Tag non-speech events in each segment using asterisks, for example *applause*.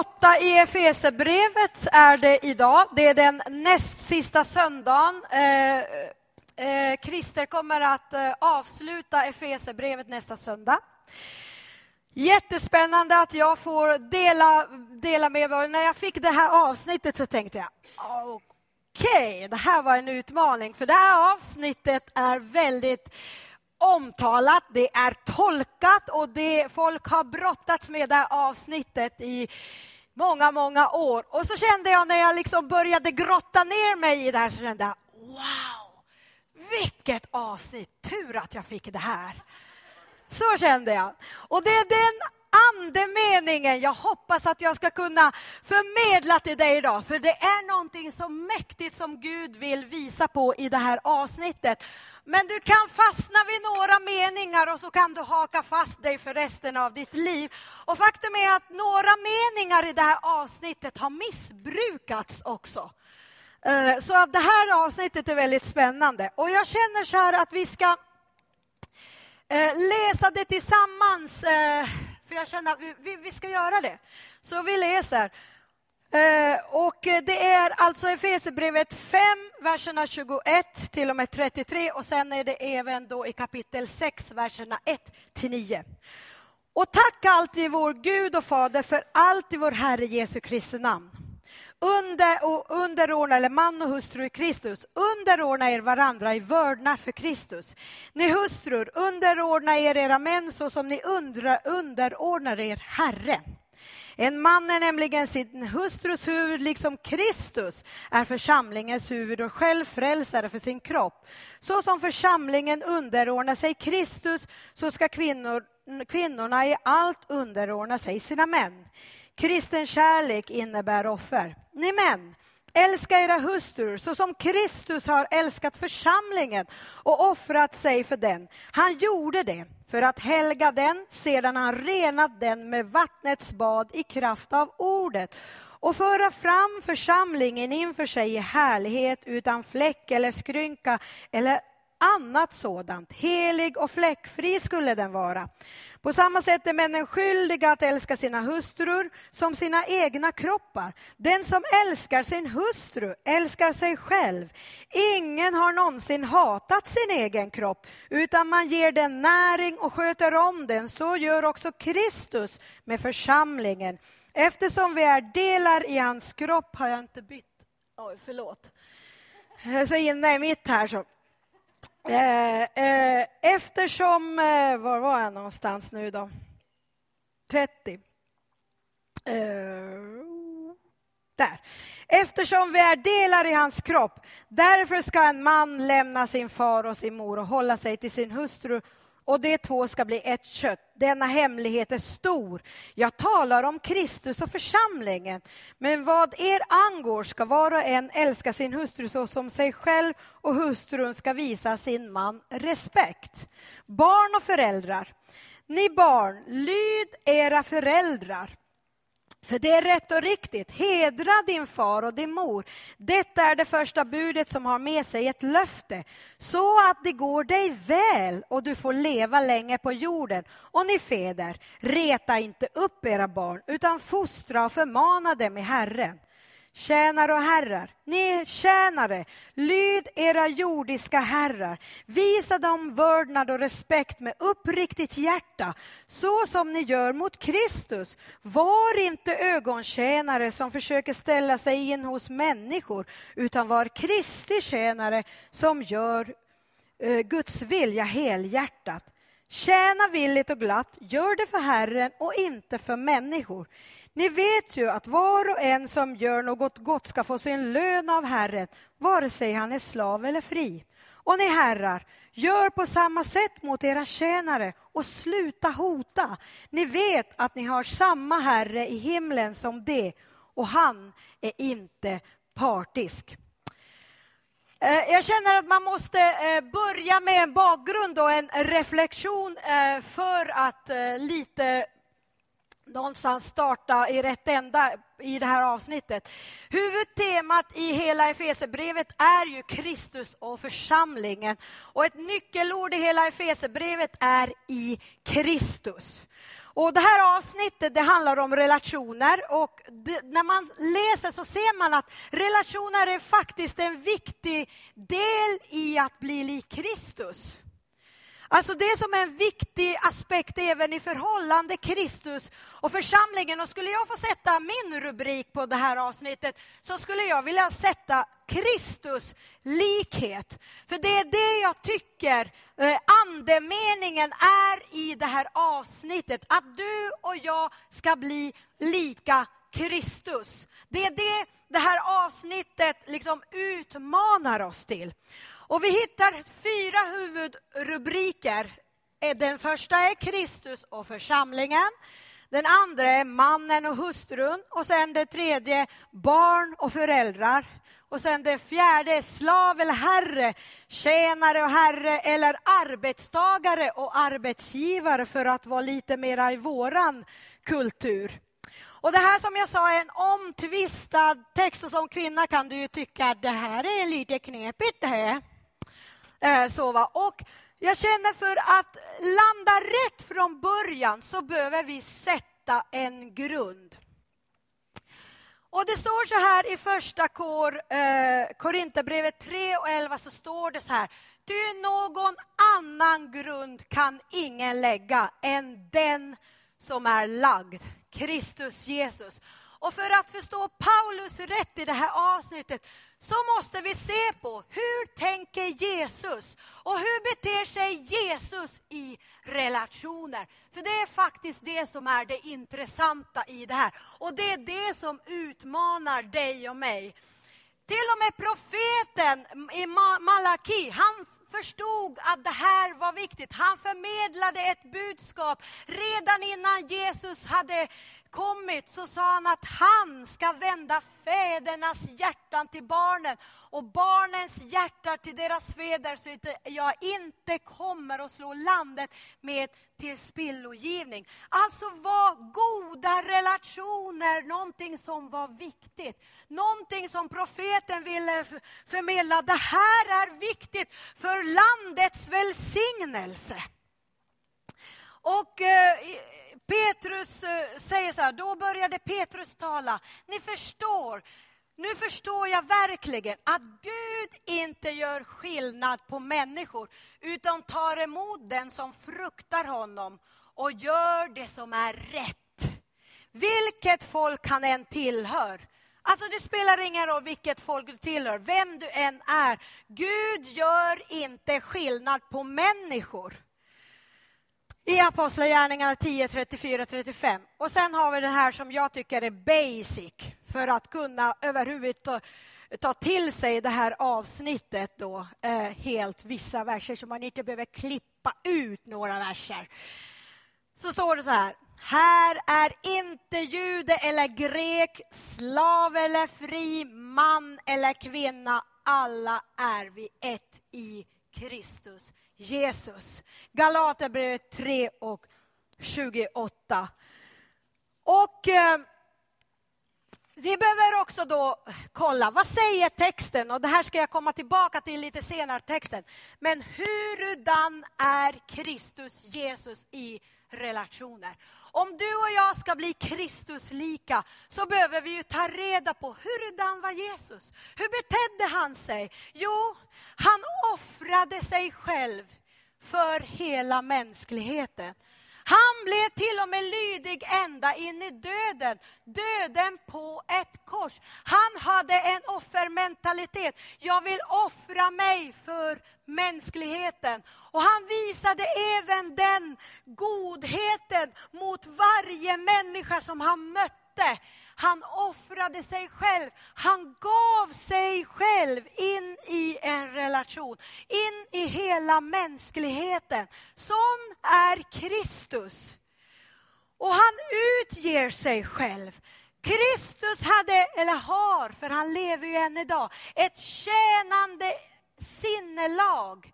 8 i Efesebrevet är det idag. Det är den näst sista söndagen. Eh, eh, Christer kommer att eh, avsluta Efesebrevet nästa söndag. Jättespännande att jag får dela, dela med mig. När jag fick det här avsnittet så tänkte jag okej, okay, det här var en utmaning. För det här avsnittet är väldigt omtalat, det är tolkat och det, folk har brottats med det här avsnittet i många, många år. Och så kände jag när jag liksom började grotta ner mig i det här så kände jag wow, vilket avsnitt! Tur att jag fick det här. Så kände jag. Och det är den andemeningen jag hoppas att jag ska kunna förmedla till dig idag. För det är någonting så mäktigt som Gud vill visa på i det här avsnittet. Men du kan fastna vid några meningar och så kan du haka fast dig för resten av ditt liv. Och faktum är att några meningar i det här avsnittet har missbrukats också. Eh, så att det här avsnittet är väldigt spännande. Och jag känner så här att vi ska eh, läsa det tillsammans. Eh, för jag känner att vi ska göra det. Så vi läser. Eh, och det är alltså Efesierbrevet 5, verserna 21 till och med 33 och sen är det även då i kapitel 6, verserna 1 till 9. Och tack alltid vår Gud och Fader för allt i vår Herre Jesu Kristi namn. Under och underordna, eller man och hustru i Kristus, underordna er varandra i vördnad för Kristus. Ni hustrur, underordna er era män så som ni underordnar er Herre. En man är nämligen sin hustrus huvud, liksom Kristus är församlingens huvud och själv frälsare för sin kropp. Så som församlingen underordnar sig Kristus, så ska kvinnor, kvinnorna i allt underordna sig sina män. Kristen kärlek innebär offer. Ni män, älska era hustrur så som Kristus har älskat församlingen och offrat sig för den. Han gjorde det för att helga den sedan han renat den med vattnets bad i kraft av ordet och föra fram församlingen inför sig i härlighet utan fläck eller skrynka eller annat sådant. Helig och fläckfri skulle den vara. På samma sätt är männen skyldiga att älska sina hustrur som sina egna kroppar. Den som älskar sin hustru älskar sig själv. Ingen har någonsin hatat sin egen kropp, utan man ger den näring och sköter om den. Så gör också Kristus med församlingen. Eftersom vi är delar i hans kropp har jag inte bytt. Oj, förlåt. Jag är så inne i mitt här så Eh, eh, eftersom, eh, var var jag någonstans nu då? 30. Eh, där. Eftersom vi är delar i hans kropp, därför ska en man lämna sin far och sin mor och hålla sig till sin hustru och de två ska bli ett kött. Denna hemlighet är stor. Jag talar om Kristus och församlingen. Men vad er angår ska var och en älska sin hustru så som sig själv och hustrun ska visa sin man respekt. Barn och föräldrar. Ni barn, lyd era föräldrar för det är rätt och riktigt. Hedra din far och din mor. Detta är det första budet som har med sig ett löfte, så att det går dig väl och du får leva länge på jorden. Och ni fäder, reta inte upp era barn, utan fostra och förmana dem i Herren. Tjänare och herrar, ni tjänare, lyd era jordiska herrar. Visa dem vördnad och respekt med uppriktigt hjärta, så som ni gör mot Kristus. Var inte ögontjänare som försöker ställa sig in hos människor, utan var Kristi tjänare som gör eh, Guds vilja helhjärtat. Tjäna villigt och glatt, gör det för Herren och inte för människor. Ni vet ju att var och en som gör något gott ska få sin lön av Herren, vare sig han är slav eller fri. Och ni herrar, gör på samma sätt mot era tjänare och sluta hota. Ni vet att ni har samma Herre i himlen som det, och han är inte partisk. Eh, jag känner att man måste eh, börja med en bakgrund och en reflektion eh, för att lite någonstans starta i rätt ända i det här avsnittet. Huvudtemat i hela Efesebrevet är ju Kristus och församlingen. Och ett nyckelord i hela Efesebrevet är i Kristus. Och det här avsnittet det handlar om relationer och det, när man läser så ser man att relationer är faktiskt en viktig del i att bli lik Kristus. Alltså det som är en viktig aspekt även i förhållande Kristus och församlingen. Och skulle jag få sätta min rubrik på det här avsnittet så skulle jag vilja sätta Kristus likhet. För det är det jag tycker eh, andemeningen är i det här avsnittet. Att du och jag ska bli lika Kristus. Det är det det här avsnittet liksom utmanar oss till. Och vi hittar fyra huvudrubriker. Eh, den första är Kristus och församlingen. Den andra är mannen och hustrun. Och sen det tredje barn och föräldrar. Och sen det fjärde är slav eller herre, tjänare och herre eller arbetstagare och arbetsgivare för att vara lite mera i våran kultur. Och det här som jag sa är en omtvistad text och som kvinna kan du ju tycka att det här är lite knepigt det här. Eh, så va? Och jag känner för att landa rätt från början så behöver vi sätta en grund. Och det står så här i första kor, eh, Korinthierbrevet 3 och 11 så står det så här. Ty någon annan grund kan ingen lägga än den som är lagd, Kristus Jesus. Och för att förstå Paulus rätt i det här avsnittet så måste vi se på hur tänker Jesus och hur beter sig Jesus i relationer. För det är faktiskt det som är det intressanta i det här. Och det är det som utmanar dig och mig. Till och med profeten i Malaki, han förstod att det här var viktigt. Han förmedlade ett budskap redan innan Jesus hade kommit så sa han att han ska vända fädernas hjärtan till barnen och barnens hjärta till deras fäder så att jag inte kommer att slå landet med tillspillogivning. Alltså var goda relationer någonting som var viktigt. Någonting som profeten ville förmedla. Det här är viktigt för landets välsignelse. Och eh, Petrus eh, säger så här, då började Petrus tala. Ni förstår, nu förstår jag verkligen att Gud inte gör skillnad på människor, utan tar emot den som fruktar honom och gör det som är rätt. Vilket folk han än tillhör. Alltså det spelar ingen roll vilket folk du tillhör, vem du än är. Gud gör inte skillnad på människor i Apostlagärningarna 10, 34, 35. Och sen har vi det här som jag tycker är basic för att kunna överhuvudtaget ta, ta till sig det här avsnittet då, eh, helt vissa verser så man inte behöver klippa ut några verser. Så står det så här. Här är inte jude eller grek, slav eller fri, man eller kvinna. Alla är vi ett i Kristus Jesus. Galaterbrevet 3 och 28. Och eh, vi behöver också då kolla, vad säger texten? Och det här ska jag komma tillbaka till lite senare, texten. Men hurudan är Kristus Jesus i relationer? Om du och jag ska bli Kristus lika så behöver vi ju ta reda på hurdan var Jesus? Hur betedde han sig? Jo, han offrade sig själv för hela mänskligheten. Han blev till och med lydig ända in i döden, döden på ett kors. Han hade en offermentalitet. Jag vill offra mig för mänskligheten. Och han visade även den godheten mot varje människa som han mötte. Han offrade sig själv. Han gav sig själv in i en relation, in i hela mänskligheten. Sån är Kristus. Och han utger sig själv. Kristus hade, eller har, för han lever ju än idag, ett tjänande sinnelag.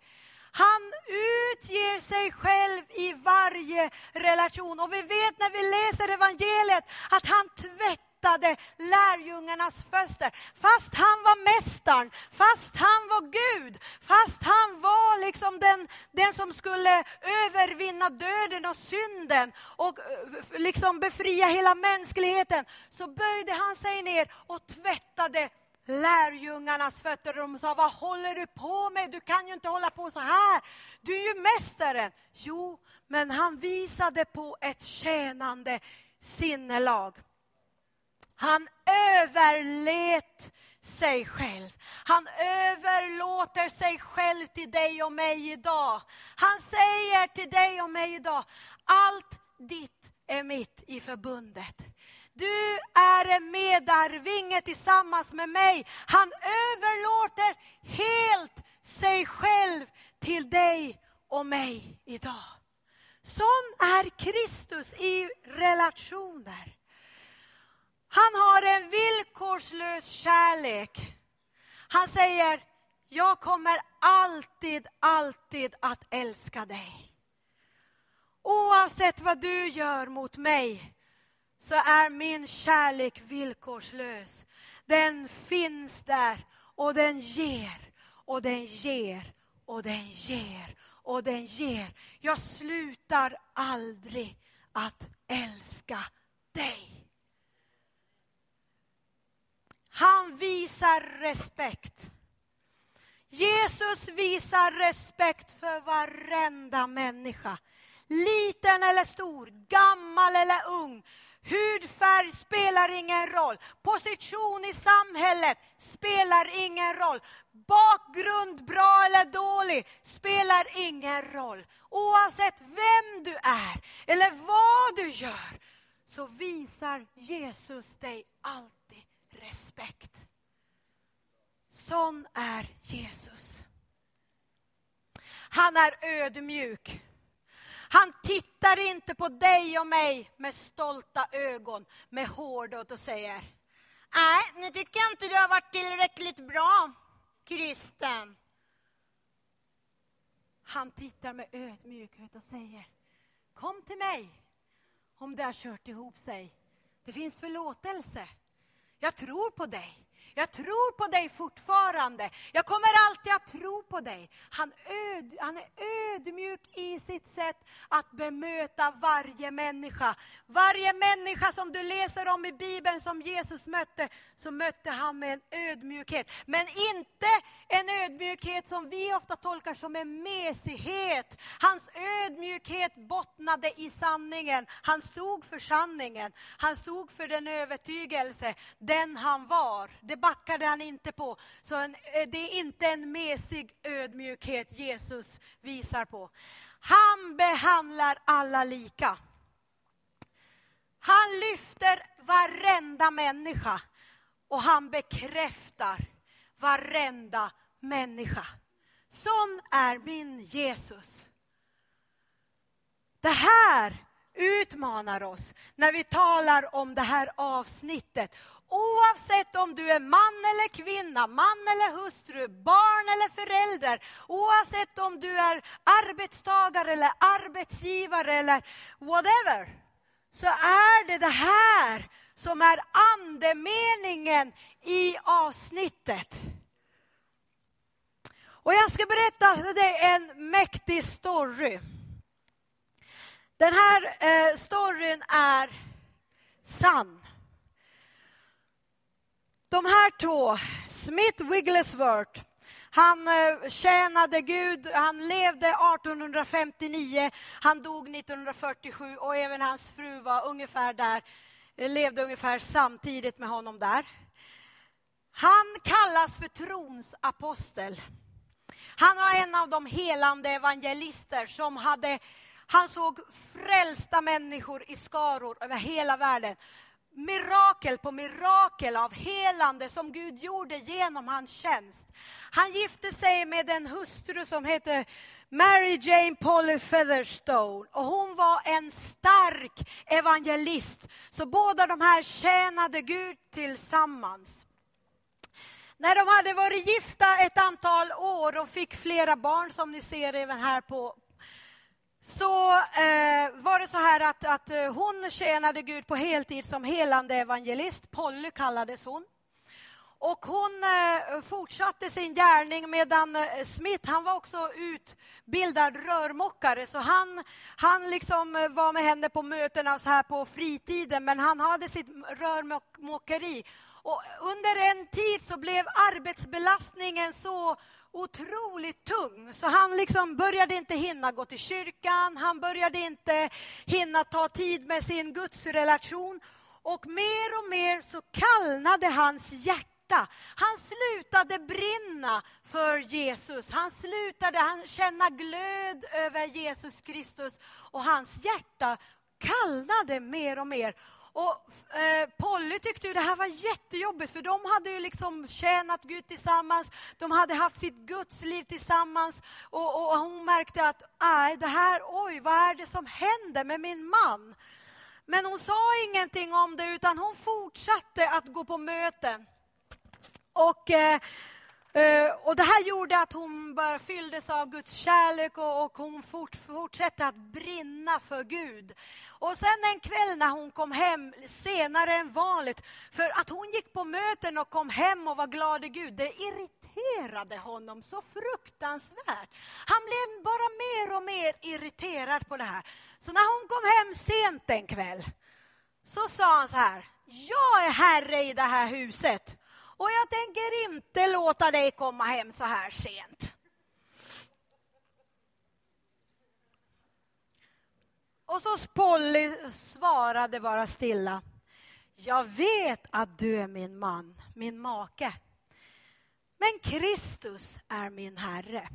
Han utger sig själv i varje relation. Och vi vet när vi läser evangeliet att han tvättar tvättade lärjungarnas fötter. Fast han var mästaren, fast han var Gud, fast han var liksom den, den som skulle övervinna döden och synden och eh, liksom befria hela mänskligheten, så böjde han sig ner och tvättade lärjungarnas fötter. De sa, vad håller du på med? Du kan ju inte hålla på så här. Du är ju mästaren. Jo, men han visade på ett tjänande sinnelag. Han överlät sig själv. Han överlåter sig själv till dig och mig idag. Han säger till dig och mig idag, allt ditt är mitt i förbundet. Du är en medarvinge tillsammans med mig. Han överlåter helt sig själv till dig och mig idag. Sån är Kristus i relationer. Han har en villkorslös kärlek. Han säger, jag kommer alltid, alltid att älska dig. Oavsett vad du gör mot mig så är min kärlek villkorslös. Den finns där och den ger och den ger och den ger och den ger. Jag slutar aldrig att älska dig. Han visar respekt. Jesus visar respekt för varenda människa. Liten eller stor, gammal eller ung. Hudfärg spelar ingen roll. Position i samhället spelar ingen roll. Bakgrund, bra eller dålig, spelar ingen roll. Oavsett vem du är eller vad du gör, så visar Jesus dig alltid respekt. Sån är Jesus. Han är ödmjuk. Han tittar inte på dig och mig med stolta ögon, med hårdhet och säger Nej, nu tycker jag inte du har varit tillräckligt bra, kristen. Han tittar med ödmjukhet och säger Kom till mig om det har kört ihop sig. Det finns förlåtelse. Jag tror på dig. Jag tror på dig fortfarande. Jag kommer alltid att tro på dig. Han, öd, han är ödmjuk i sitt sätt att bemöta varje människa. Varje människa som du läser om i Bibeln som Jesus mötte, så mötte han med en ödmjukhet. Men inte en ödmjukhet som vi ofta tolkar som en mesighet. Hans ödmjukhet bottnade i sanningen. Han stod för sanningen. Han stod för den övertygelse, den han var. Det backade han inte på. Så en, eh, det är inte en mesig ödmjukhet Jesus visar på. Han behandlar alla lika. Han lyfter varenda människa och han bekräftar varenda människa. Sån är min Jesus. Det här utmanar oss när vi talar om det här avsnittet Oavsett om du är man eller kvinna, man eller hustru, barn eller förälder, oavsett om du är arbetstagare eller arbetsgivare eller whatever, så är det det här som är andemeningen i avsnittet. Och jag ska berätta dig en mäktig story. Den här eh, storyn är sann. De här två, Smith Wigglesworth, han eh, tjänade Gud, han levde 1859, han dog 1947 och även hans fru var ungefär där, eh, levde ungefär samtidigt med honom där. Han kallas för trons apostel. Han var en av de helande evangelister som hade, han såg frälsta människor i skaror över hela världen mirakel på mirakel av helande som Gud gjorde genom hans tjänst. Han gifte sig med en hustru som hette Mary Jane Polly Featherstone och hon var en stark evangelist. Så båda de här tjänade Gud tillsammans. När de hade varit gifta ett antal år och fick flera barn som ni ser även här på, så eh, var det så här att, att eh, hon tjänade Gud på heltid som helande evangelist. Polly kallades hon. Och hon eh, fortsatte sin gärning medan eh, Smith, han var också utbildad rörmokare så han, han liksom eh, var med henne på mötena så här på fritiden men han hade sitt rörmokeri. Och under en tid så blev arbetsbelastningen så otroligt tung. Så han liksom började inte hinna gå till kyrkan, han började inte hinna ta tid med sin gudsrelation. Och mer och mer så kallnade hans hjärta hjärta. Han slutade brinna för Jesus. Han slutade känna glöd över Jesus Kristus och hans hjärta kallnade mer och mer. Och eh, Polly tyckte ju det här var jättejobbigt för de hade ju liksom tjänat Gud tillsammans. De hade haft sitt gudsliv tillsammans och, och hon märkte att aj, det här, oj, vad är det som händer med min man? Men hon sa ingenting om det utan hon fortsatte att gå på möten. Och, eh, eh, och det här gjorde att hon bara fylldes av Guds kärlek och, och hon fort, fortsatte att brinna för Gud. Och sen en kväll när hon kom hem, senare än vanligt, för att hon gick på möten och kom hem och var glad i Gud, det irriterade honom så fruktansvärt. Han blev bara mer och mer irriterad på det här. Så när hon kom hem sent en kväll, så sa han så här, jag är herre i det här huset och jag tänker inte låta dig komma hem så här sent. Och så Polly svarade bara stilla. Jag vet att du är min man, min make. Men Kristus är min Herre.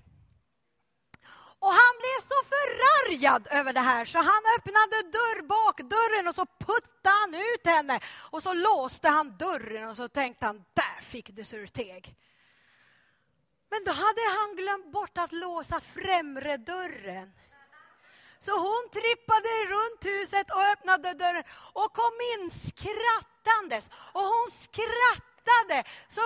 Och han blev så förargad över det här så han öppnade dörr, bakdörren och så puttade han ut henne. Och så låste han dörren och så tänkte han, där fick du surteg. Men då hade han glömt bort att låsa främre dörren. Så hon trippade runt huset och öppnade dörren och kom in skrattandes. Och hon skrattade. Så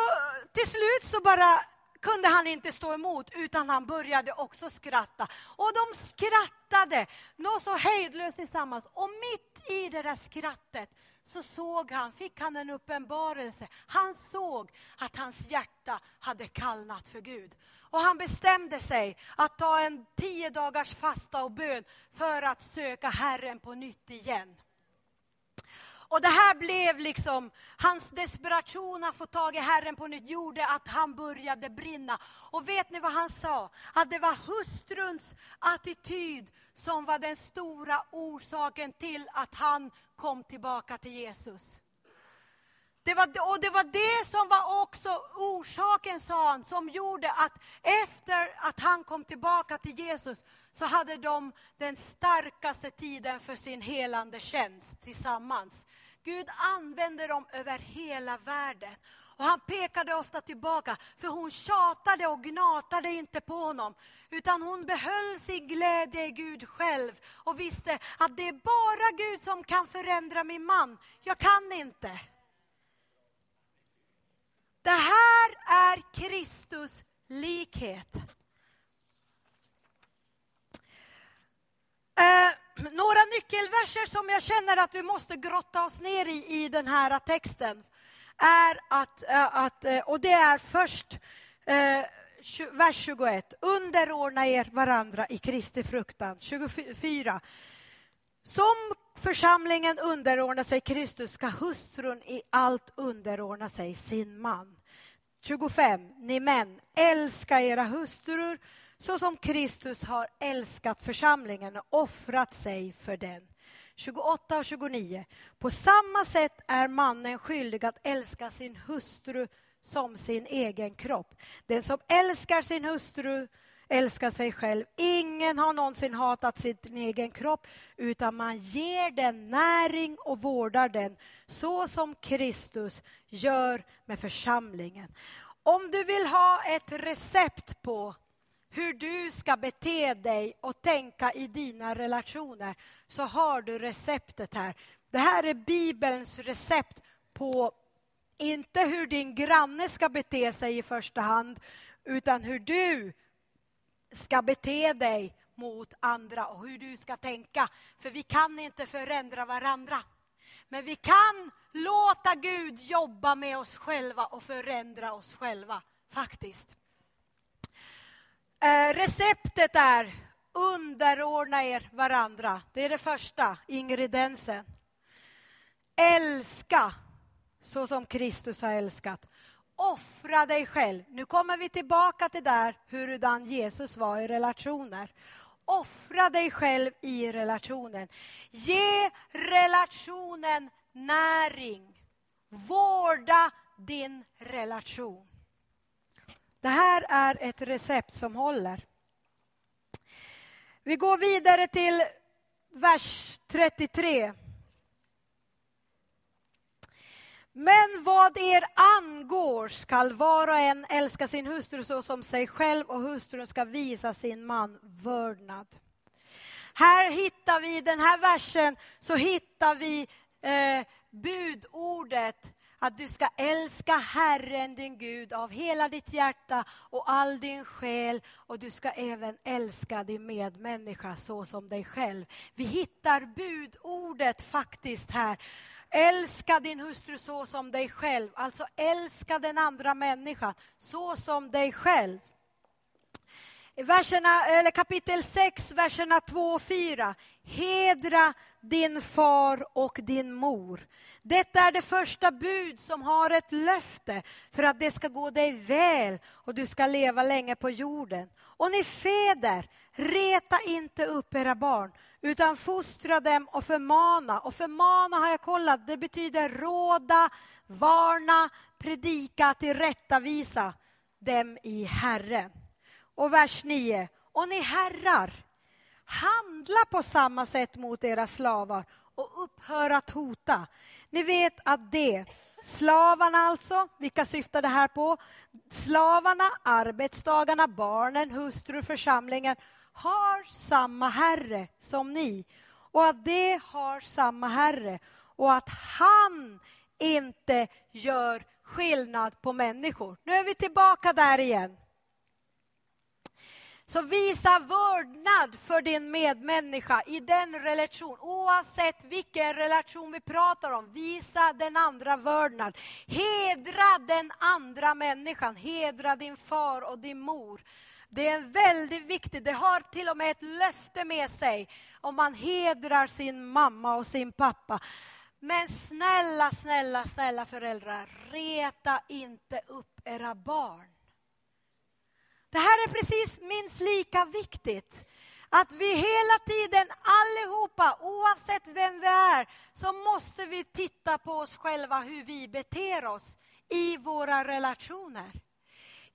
till slut så bara kunde han inte stå emot, utan han började också skratta. Och de skrattade, något så hejdlöst tillsammans. Och mitt i det där skrattet så såg han, fick han en uppenbarelse. Han såg att hans hjärta hade kallnat för Gud. Och han bestämde sig att ta en tio dagars fasta och bön för att söka Herren på nytt igen. Och det här blev liksom, hans desperation att få tag i Herren på nytt gjorde att han började brinna. Och vet ni vad han sa? Att det var hustruns attityd som var den stora orsaken till att han kom tillbaka till Jesus. Det var, och det var det som var också orsaken, sa han, som gjorde att efter att han kom tillbaka till Jesus så hade de den starkaste tiden för sin helande tjänst tillsammans. Gud använde dem över hela världen. Och han pekade ofta tillbaka, för hon tjatade och gnatade inte på honom. Utan hon behöll sin glädje i Gud själv och visste att det är bara Gud som kan förändra min man. Jag kan inte. Det här är Kristus likhet. Eh, några nyckelverser som jag känner att vi måste grotta oss ner i, i den här texten är att, eh, att eh, och det är först eh, vers 21. Underordna er varandra i Kristi fruktan. 24. Som församlingen underordnar sig Kristus ska hustrun i allt underordna sig sin man. 25. Ni män, älska era hustrur så som Kristus har älskat församlingen och offrat sig för den. 28 och 29. På samma sätt är mannen skyldig att älska sin hustru som sin egen kropp. Den som älskar sin hustru älska sig själv. Ingen har någonsin hatat sin egen kropp utan man ger den näring och vårdar den så som Kristus gör med församlingen. Om du vill ha ett recept på hur du ska bete dig och tänka i dina relationer så har du receptet här. Det här är Bibelns recept på inte hur din granne ska bete sig i första hand utan hur du ska bete dig mot andra och hur du ska tänka. För vi kan inte förändra varandra. Men vi kan låta Gud jobba med oss själva och förändra oss själva, faktiskt. Eh, receptet är underordna er varandra. Det är det första ingrediensen. Älska så som Kristus har älskat. Offra dig själv. Nu kommer vi tillbaka till där hurudan Jesus var i relationer. Offra dig själv i relationen. Ge relationen näring. Vårda din relation. Det här är ett recept som håller. Vi går vidare till vers 33. Men vad er angår skall var och en älska sin hustru så som sig själv och hustrun ska visa sin man vördnad. Här hittar vi, i den här versen, så hittar vi eh, budordet att du ska älska Herren din Gud av hela ditt hjärta och all din själ och du ska även älska din medmänniska så som dig själv. Vi hittar budordet faktiskt här. Älska din hustru så som dig själv, alltså älska den andra människan så som dig själv. Verserna, eller kapitel 6, verserna 2 och 4. Hedra din far och din mor. Detta är det första bud som har ett löfte för att det ska gå dig väl och du ska leva länge på jorden. Och ni fäder, reta inte upp era barn utan fostra dem och förmana. Och förmana har jag kollat, det betyder råda, varna, predika, tillrättavisa dem i Herren. Och vers 9. Och ni herrar, handla på samma sätt mot era slavar och upphör att hota. Ni vet att det, slavarna alltså, vilka syftar det här på? Slavarna, arbetstagarna, barnen, hustru, församlingen har samma Herre som ni och att det har samma Herre och att han inte gör skillnad på människor. Nu är vi tillbaka där igen. Så visa vördnad för din medmänniska i den relation, oavsett vilken relation vi pratar om. Visa den andra vördnad. Hedra den andra människan. Hedra din far och din mor. Det är väldigt viktigt, det har till och med ett löfte med sig om man hedrar sin mamma och sin pappa. Men snälla, snälla, snälla föräldrar, reta inte upp era barn. Det här är precis minst lika viktigt. Att vi hela tiden allihopa, oavsett vem vi är, så måste vi titta på oss själva hur vi beter oss i våra relationer.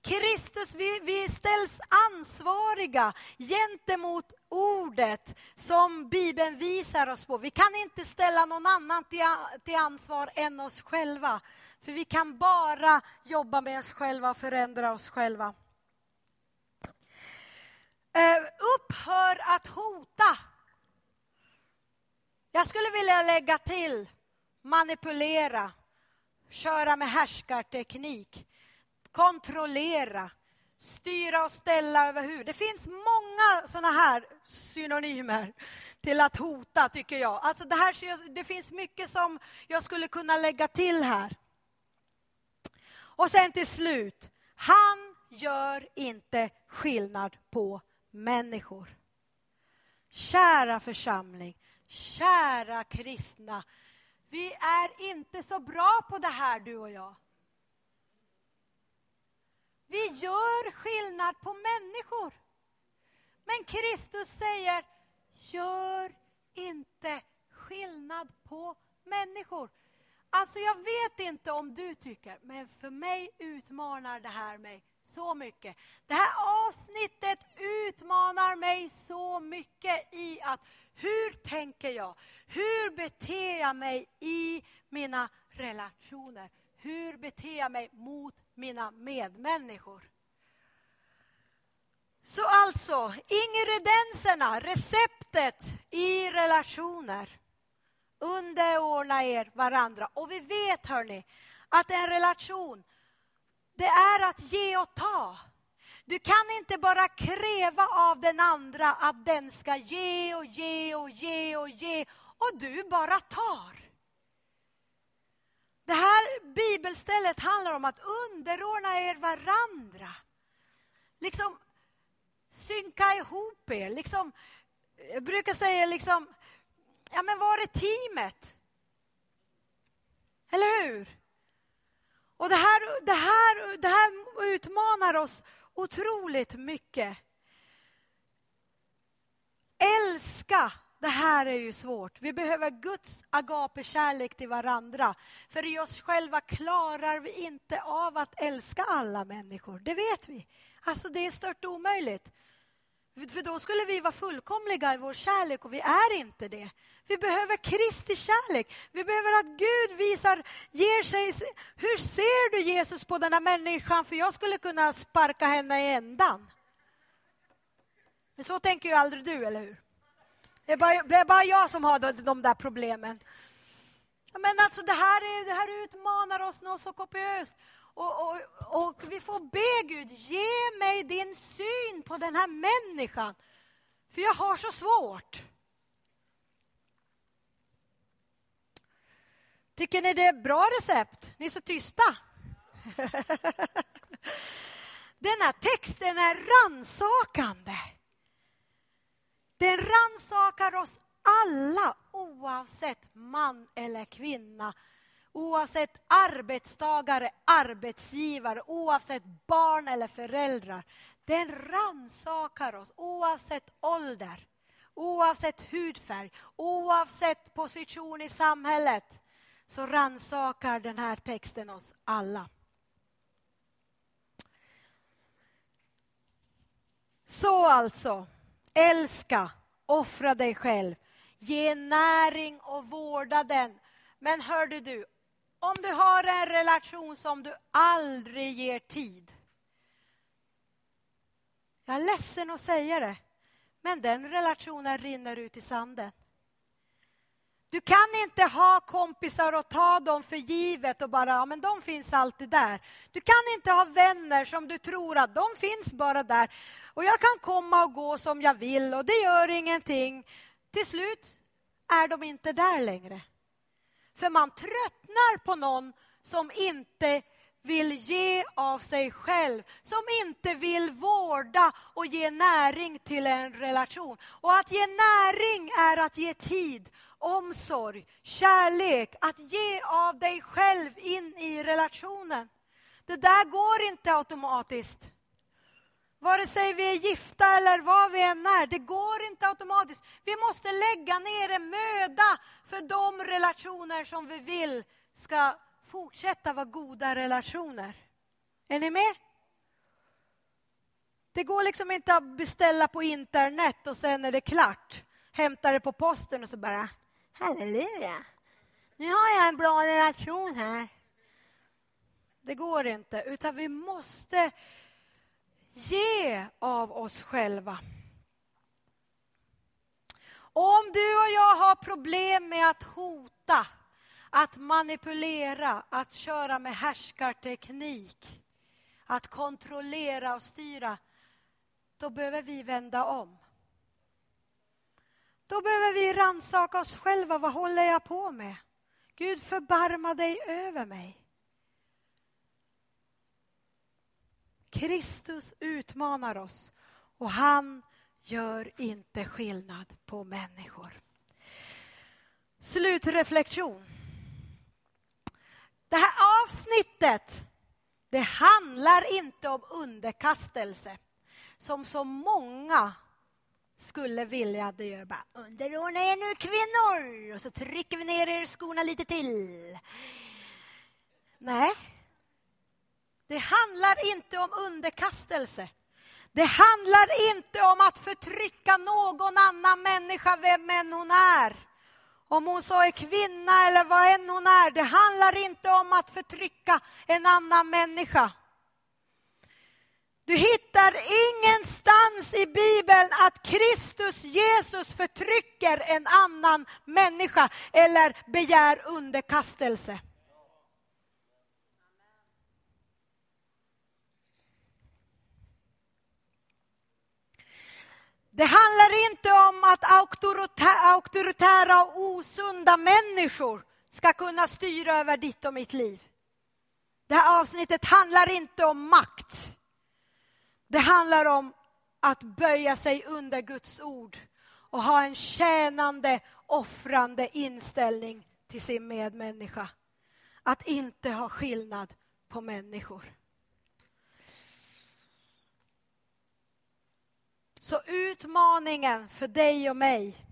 Kristus, vi, vi ställs ansvariga gentemot ordet som Bibeln visar oss på. Vi kan inte ställa någon annan till, till ansvar än oss själva. För vi kan bara jobba med oss själva och förändra oss själva. Uh, upphör att hota. Jag skulle vilja lägga till manipulera, köra med härskarteknik kontrollera, styra och ställa över huvud. Det finns många såna här synonymer till att hota, tycker jag. Alltså det, här, det finns mycket som jag skulle kunna lägga till här. Och sen till slut, han gör inte skillnad på människor. Kära församling, kära kristna. Vi är inte så bra på det här, du och jag. Vi gör skillnad på människor. Men Kristus säger, gör inte skillnad på människor. Alltså jag vet inte om du tycker, men för mig utmanar det här mig så mycket. Det här avsnittet utmanar mig så mycket i att hur tänker jag? Hur beter jag mig i mina relationer? Hur beter jag mig mot mina medmänniskor? Så alltså, ingredienserna, receptet i relationer. Underordna er varandra. Och vi vet, hörni, att en relation, det är att ge och ta. Du kan inte bara kräva av den andra att den ska ge och ge och ge och ge och du bara tar. Det här bibelstället handlar om att underordna er varandra. Liksom synka ihop er. Liksom, jag brukar säga liksom, ja men var är teamet? Eller hur? Och det här, det, här, det här utmanar oss otroligt mycket. Älska, det här är ju svårt. Vi behöver Guds agape-kärlek till varandra. För i oss själva klarar vi inte av att älska alla människor, det vet vi. Alltså det är stört omöjligt. För då skulle vi vara fullkomliga i vår kärlek och vi är inte det. Vi behöver Kristi kärlek. Vi behöver att Gud visar, ger sig... Hur ser du Jesus på den här människan? För jag skulle kunna sparka henne i ändan. Men så tänker ju aldrig du, eller hur? Det är bara, det är bara jag som har de, de där problemen. Men alltså det här, är, det här utmanar oss något så kopiöst. Och, och, och vi får be Gud, ge mig din syn på den här människan. För jag har så svårt. Tycker ni det är bra recept? Ni är så tysta. *laughs* Den här texten är ransakande. Den ransakar oss alla oavsett man eller kvinna Oavsett arbetstagare, arbetsgivare, oavsett barn eller föräldrar. Den ransakar oss oavsett ålder, oavsett hudfärg, oavsett position i samhället. Så ransakar den här texten oss alla. Så alltså, älska, offra dig själv, ge näring och vårda den. Men hörde du, om du har en relation som du aldrig ger tid. Jag är ledsen att säga det, men den relationen rinner ut i sanden. Du kan inte ha kompisar och ta dem för givet och bara, ja men de finns alltid där. Du kan inte ha vänner som du tror att de finns bara där. Och jag kan komma och gå som jag vill och det gör ingenting. Till slut är de inte där längre. För man tröttnar på någon som inte vill ge av sig själv, som inte vill vårda och ge näring till en relation. Och att ge näring är att ge tid, omsorg, kärlek, att ge av dig själv in i relationen. Det där går inte automatiskt. Vare sig vi är gifta eller vad vi än är, det går inte automatiskt. Vi måste lägga ner en möda för de relationer som vi vill ska fortsätta vara goda relationer. Är ni med? Det går liksom inte att beställa på internet och sen är det klart. Hämta det på posten och så bara, halleluja, nu har jag en bra relation här. Det går inte, utan vi måste ge av oss själva. Om du och jag har problem med att hota, att manipulera, att köra med härskarteknik, att kontrollera och styra, då behöver vi vända om. Då behöver vi rannsaka oss själva. Vad håller jag på med? Gud, förbarma dig över mig. Kristus utmanar oss och han gör inte skillnad på människor. Slutreflektion. Det här avsnittet det handlar inte om underkastelse som så många skulle vilja att det gör. Bara, Underordna er nu kvinnor! Och så trycker vi ner er skorna lite till. Nej, det handlar inte om underkastelse. Det handlar inte om att förtrycka någon annan människa, vem än hon är. Om hon så är kvinna eller vad än hon är. Det handlar inte om att förtrycka en annan människa. Du hittar ingenstans i Bibeln att Kristus Jesus förtrycker en annan människa eller begär underkastelse. Det handlar inte om att auktoritära och osunda människor ska kunna styra över ditt och mitt liv. Det här avsnittet handlar inte om makt. Det handlar om att böja sig under Guds ord och ha en tjänande, offrande inställning till sin medmänniska. Att inte ha skillnad på människor. Så utmaningen för dig och mig,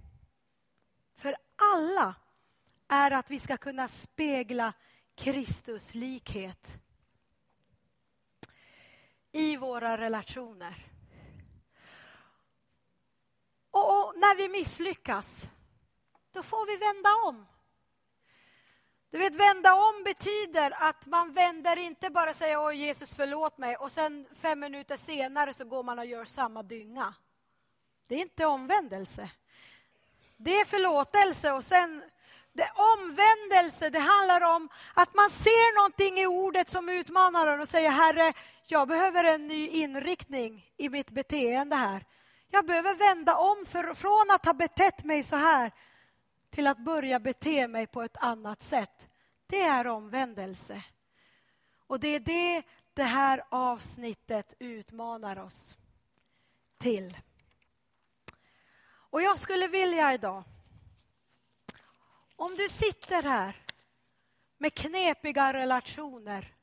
för alla, är att vi ska kunna spegla Kristus likhet i våra relationer. Och, och, när vi misslyckas, då får vi vända om. Du vet, vända om betyder att man vänder inte bara säger Åh, Jesus förlåt mig och sen fem minuter senare så går man och gör samma dynga. Det är inte omvändelse. Det är förlåtelse och sen det omvändelse, det handlar om att man ser någonting i ordet som utmanar en och säger Herre, jag behöver en ny inriktning i mitt beteende här. Jag behöver vända om för, från att ha betett mig så här till att börja bete mig på ett annat sätt. Det är omvändelse. Och det är det det här avsnittet utmanar oss till. Och jag skulle vilja idag, om du sitter här med knepiga relationer,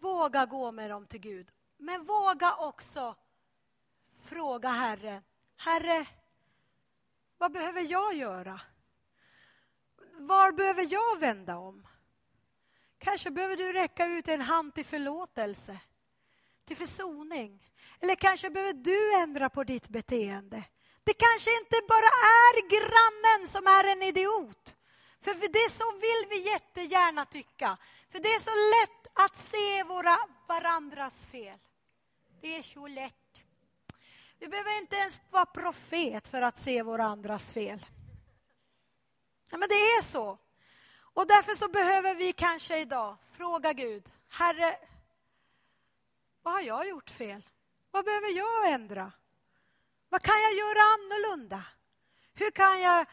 våga gå med dem till Gud. Men våga också fråga Herren, Herre, vad behöver jag göra? Var behöver jag vända om? Kanske behöver du räcka ut en hand till förlåtelse, till försoning. Eller kanske behöver du ändra på ditt beteende. Det kanske inte bara är grannen som är en idiot. För det så vill vi jättegärna tycka. För det är så lätt att se våra varandras fel. Det är så lätt. Vi behöver inte ens vara profet för att se våra andras fel. Ja, men det är så. Och därför så behöver vi kanske idag fråga Gud, Herre, vad har jag gjort fel? Vad behöver jag ändra? Vad kan jag göra annorlunda? Hur kan jag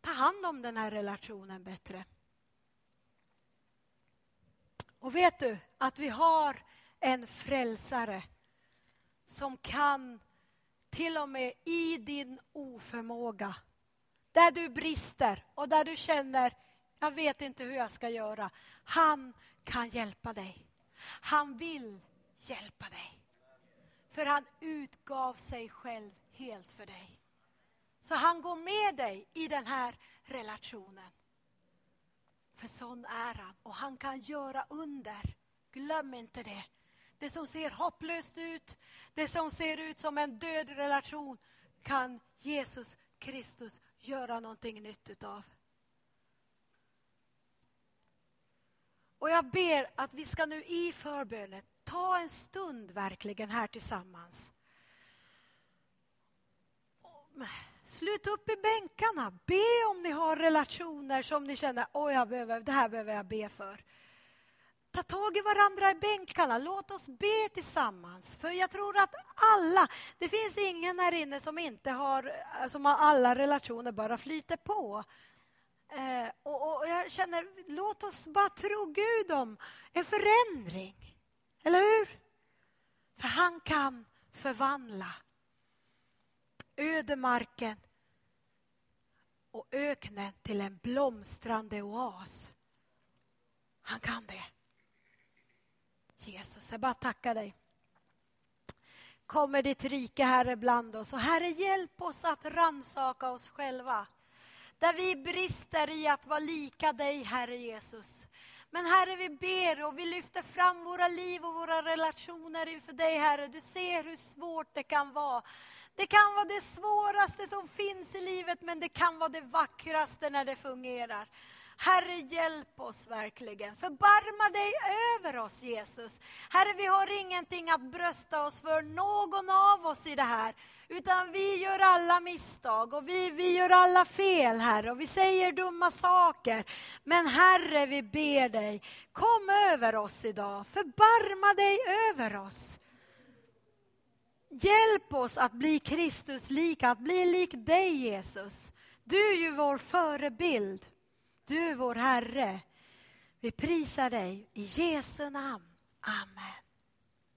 ta hand om den här relationen bättre? Och vet du att vi har en frälsare som kan till och med i din oförmåga, där du brister och där du känner jag vet inte hur jag ska göra. Han kan hjälpa dig. Han vill hjälpa dig. För han utgav sig själv helt för dig. Så han går med dig i den här relationen. För sån är han och han kan göra under. Glöm inte det. Det som ser hopplöst ut, det som ser ut som en död relation kan Jesus Kristus göra någonting nytt utav. Och jag ber att vi ska nu i förbönen ta en stund verkligen här tillsammans. Slut upp i bänkarna. Be om ni har relationer som ni känner, oj, jag behöver, det här behöver jag be för. Ta tag i varandra i bänkarna. Låt oss be tillsammans. För jag tror att alla, det finns ingen här inne som inte har, som har alla relationer bara flyter på. Eh, och, och, jag känner, låt oss bara tro Gud om en förändring. Eller hur? För han kan förvandla ödemarken och öknen till en blomstrande oas. Han kan det. Jesus, jag bara tackar dig. Kommer ditt rike, Herre, bland oss. Och Herre, hjälp oss att ransaka oss själva. Där vi brister i att vara lika dig, Herre Jesus. Men Herre, vi ber och vi lyfter fram våra liv och våra relationer inför dig, Herre. Du ser hur svårt det kan vara. Det kan vara det svåraste som finns i livet, men det kan vara det vackraste när det fungerar. Herre, hjälp oss verkligen. Förbarma dig över oss, Jesus. Herre, vi har ingenting att brösta oss för, någon av oss i det här. Utan vi gör alla misstag och vi, vi gör alla fel, Herre. Och vi säger dumma saker. Men Herre, vi ber dig, kom över oss idag. Förbarma dig över oss. Hjälp oss att bli Kristus lika, att bli lik dig Jesus. Du är ju vår förebild. Du vår Herre. Vi prisar dig i Jesu namn. Amen.